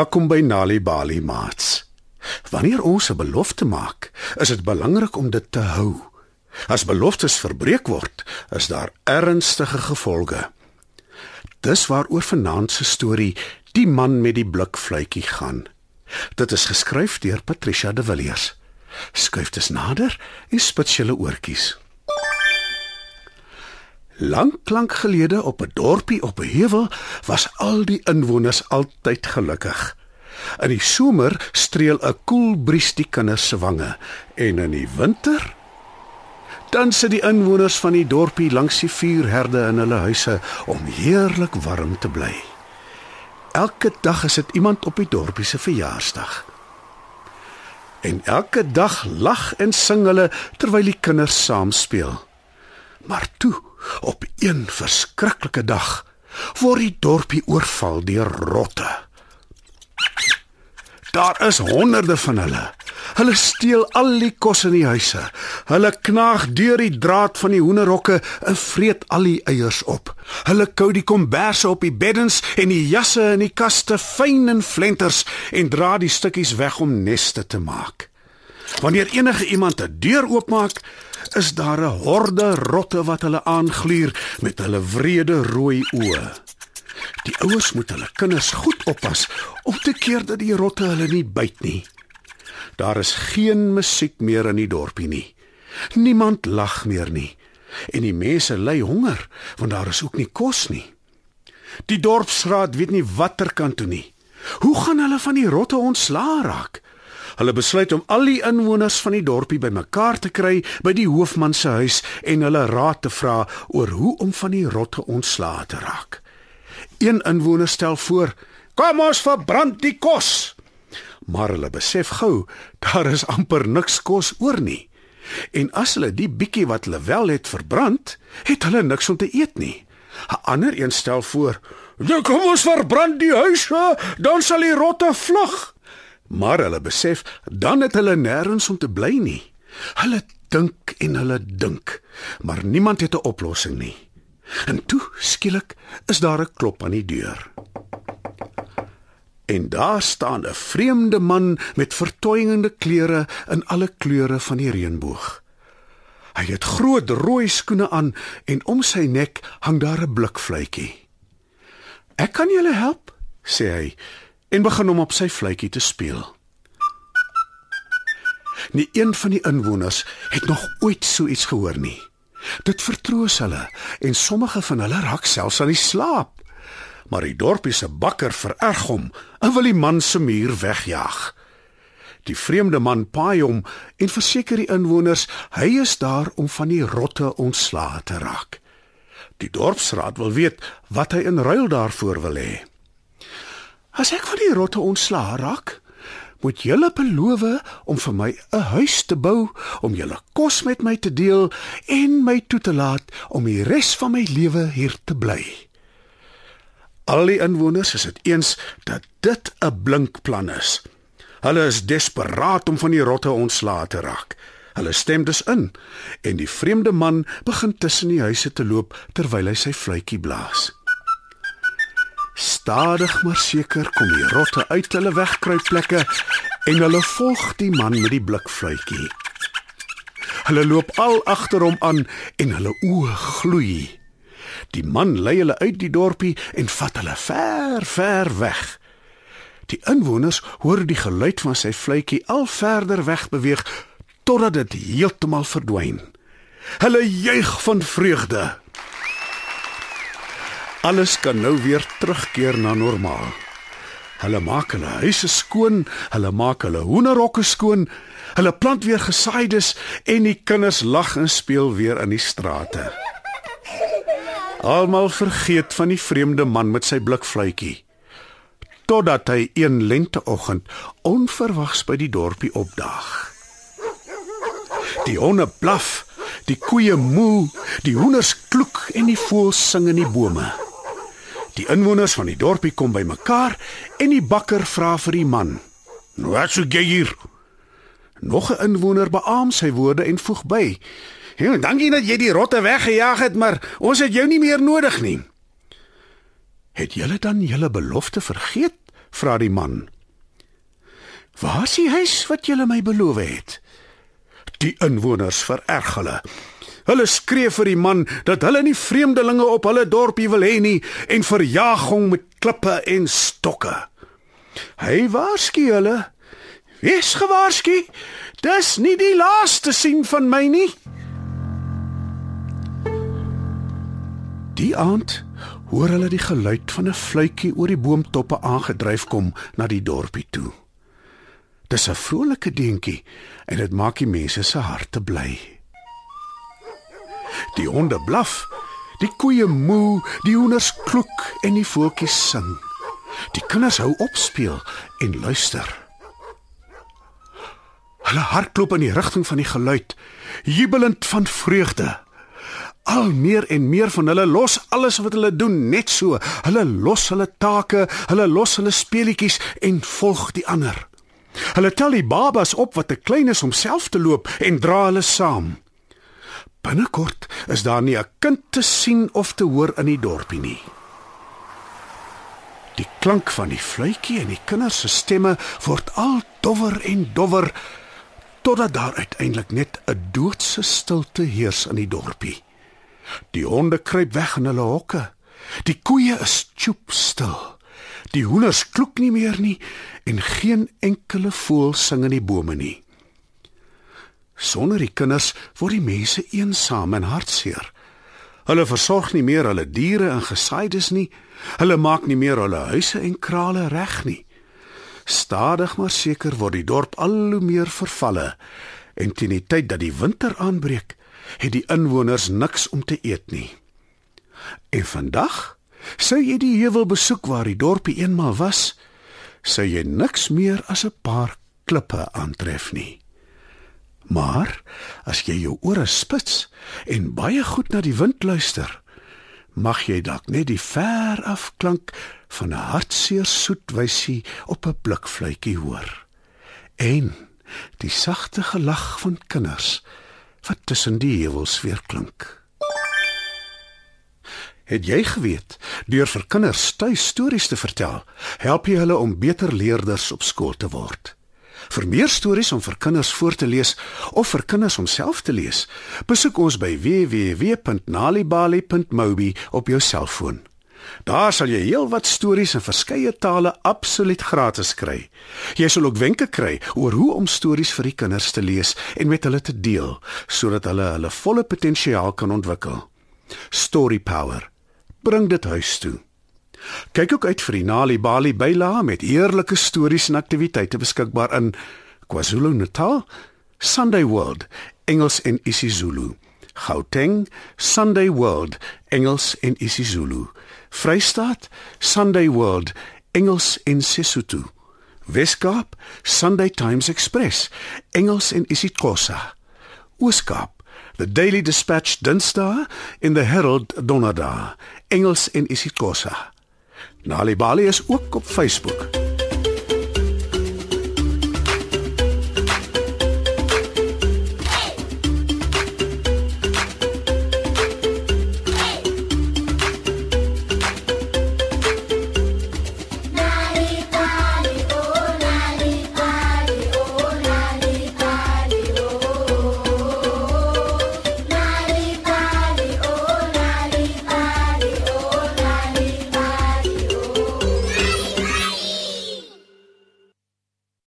Welkom by Nali Bali Mats. Wanneer ons 'n belofte maak, is dit belangrik om dit te hou. As beloftes verbreek word, is daar ernstige gevolge. Dis waaroor vanaand se storie Die man met die blikfluitjie gaan. Dit is geskryf deur Patricia de Villiers. Skuif dit nader en spits julle oortjies. Lank lank gelede op 'n dorpie op 'n heuwel was al die inwoners altyd gelukkig. In die somer streel 'n koel bries die kinders se wange en in die winter dan sit die inwoners van die dorpie langs die vuurherde in hulle huise om heerlik warm te bly. Elke dag is dit iemand op die dorpie se verjaarsdag. En elke dag lag en sing hulle terwyl die kinders saam speel. Maar toe Op een verskriklike dag word die dorpie oorval deur rotte. Daar is honderde van hulle. Hulle steel al die kos in die huise. Hulle knaag deur die draad van die hoenderhokke en vreet al die eiers op. Hulle kou die komberse op die beddens en die jasse in die kaste fyn en flenters en dra die stukkies weg om neste te maak. Wanneer enige iemand 'n deur oopmaak, is daar 'n horde rotte wat hulle aangluur met hulle wrede rooi oë. Die ouers moet hulle kinders goed oppas om te keer dat die rotte hulle nie byt nie. Daar is geen musiek meer in die dorpie nie. Niemand lag meer nie. En die mense ly honger want daar is ook nie kos nie. Die dorpsraad weet nie watter kant toe nie. Hoe gaan hulle van die rotte ontslaa raak? Hulle besluit om al die inwoners van die dorpie bymekaar te kry by die hoofman se huis en hulle raad te vra oor hoe om van die rotte ontslae te raak. Een inwoner stel voor: "Kom ons verbrand die kos." Maar hulle besef gou, daar is amper niks kos oor nie. En as hulle die bietjie wat hulle wel het verbrand, het hulle niks om te eet nie. 'n Ander een stel voor: "Ja, kom ons verbrand die huise, dan sal die rotte vlug." Maar hulle besef dan het hulle nêrens om te bly nie. Hulle dink en hulle dink, maar niemand het 'n oplossing nie. En toe skielik is daar 'n klop aan die deur. En daar staan 'n vreemde man met vertoeiende klere in alle kleure van die reënboog. Hy het groot rooi skoene aan en om sy nek hang daar 'n blikfluitjie. "Ek kan julle help," sê hy en begin om op sy fluitjie te speel. Nie een van die inwoners het nog ooit so iets gehoor nie. Dit vertroos hulle en sommige van hulle raak selfs aan die slaap. Maar die dorpie se bakker vererg hom en wil die man se muur wegjaag. Die vreemde man paai hom en verseker die inwoners hy is daar om van die rotte ontslae te raak. Die dorpsraad wil weet wat hy in ruil daarvoor wil hê. As ek van die rotte ontslaa raak, moet julle beloof om vir my 'n huis te bou, om julle kos met my te deel en my toe te laat om die res van my lewe hier te bly. Al die inwoners is dit eens dat dit 'n blink plan is. Hulle is desperaat om van die rotte ontslaa te raak. Hulle stem dus in en die vreemde man begin tussen die huise te loop terwyl hy sy fluitjie blaas. Stadig maar seker kom die rotte uit hulle wegkruipplekke en hulle volg die man met die blikfluitjie. Hulle loop al agter hom aan en hulle oë gloei. Die man lei hulle uit die dorpie en vat hulle ver, ver weg. Die inwoners hoor die geluid van sy fluitjie al verder weg beweeg totdat dit heeltemal verdwyn. Hulle juig van vreugde. Alles kan nou weer terugkeer na normaal. Hulle maak hulle huise skoon, hulle maak hulle hoenderhokke skoon, hulle plant weer gesaaides en die kinders lag en speel weer in die strate. Almal vergeet van die vreemde man met sy blikfluitjie. Totdat hy een lenteoggend onverwags by die dorpie opdaag. Die honde blaf, die koeie moo, die hoenders kloek en die voëls sing in die bome. Die inwoners van die dorpie kom bymekaar en die bakker vra vir die man: "Wat soek jy hier?" Nog 'n inwoner beamoen sy woorde en voeg by: "Ja, dankie dat jy die rotte weggejaag het, maar ons het jou nie meer nodig nie." "Het julle dan julle belofte vergeet?" vra die man. "Waar is die huis wat julle my beloof het?" Die inwoners vererg hulle. Hulle skree vir die man dat hulle nie vreemdelinge op hulle dorpie wil hê nie en verjaag hom met klippe en stokke. Hy waarsku hulle: "Wees gewaarsku, dis nie die laaste sien van my nie." Die aand hoor hulle die geluid van 'n fluitjie oor die boomtoppe aangedryf kom na die dorpie toe. Dis 'n vrolike deentjie en dit maak die mense se harte bly. Die honde blaf, die koeie moe, die hoenders kloek en die voeltjies sing. Die kinders hou op speel en luister. Hulle hardloop in die rigting van die geluid, jubelend van vreugde. Al meer en meer van hulle los alles wat hulle doen net so. Hulle los hulle take, hulle los hulle speelietjies en volg die ander. Hulle tel die babas op wat te klein is om self te loop en dra hulle saam. Binnekort is daar nie 'n kind te sien of te hoor in die dorpie nie. Die klank van die fluitjie en die kinders se stemme word al dowwer en dowwer totdat daar uiteindelik net 'n doodse stilte heers in die dorpie. Die honde kruip weg in hulle hokke. Die koeie is choop stil. Die hoenders kloek nie meer nie en geen enkele voël sing in die bome nie. Sonder die kinders word die mense eensaam en hartseer. Hulle versorg nie meer hulle diere en gesaaides nie. Hulle maak nie meer hulle huise en krale reg nie. Stadig maar seker word die dorp al hoe meer vervalle en teen die tyd dat die winter aanbreek, het die inwoners niks om te eet nie. En vandag, sou jy die heuwel besoek waar die dorpie eenmal was, sou jy niks meer as 'n paar klippe aantref nie. Maar as jy jou ore spits en baie goed na die wind luister, mag jy dalk net die ver af klank van 'n hartseer soet wysie op 'n blikfluitjie hoor. En die sagte gelag van kinders wat tussen die heuwels weer klink. Het jy geweet deur vir kinders stories te vertel, help jy hulle om beter leerders op skool te word? Vir meer stories om vir kinders voor te lees of vir kinders om self te lees, besoek ons by www.nalibali.mobi op jou selfoon. Daar sal jy heelwat stories in verskeie tale absoluut gratis kry. Jy sal ook wenke kry oor hoe om stories vir die kinders te lees en met hulle te deel sodat hulle hulle volle potensiaal kan ontwikkel. Story Power. Bring dit huis toe. Kyk ook uit vir die Nali Bali byla met eerlike stories en aktiwiteite beskikbaar in KwaZulu-Natal, Sunday World, Engels en isiZulu. Gauteng, Sunday World, Engels en isiZulu. Vrystaat, Sunday World, Engels en Sesotho. Weskaap, Sunday Times Express, Engels en isiXhosa. Ooskaap, The Daily Dispatch Dinsdae en The Herald Donderdae, Engels en isiXhosa. Nali Bali is ook op Facebook.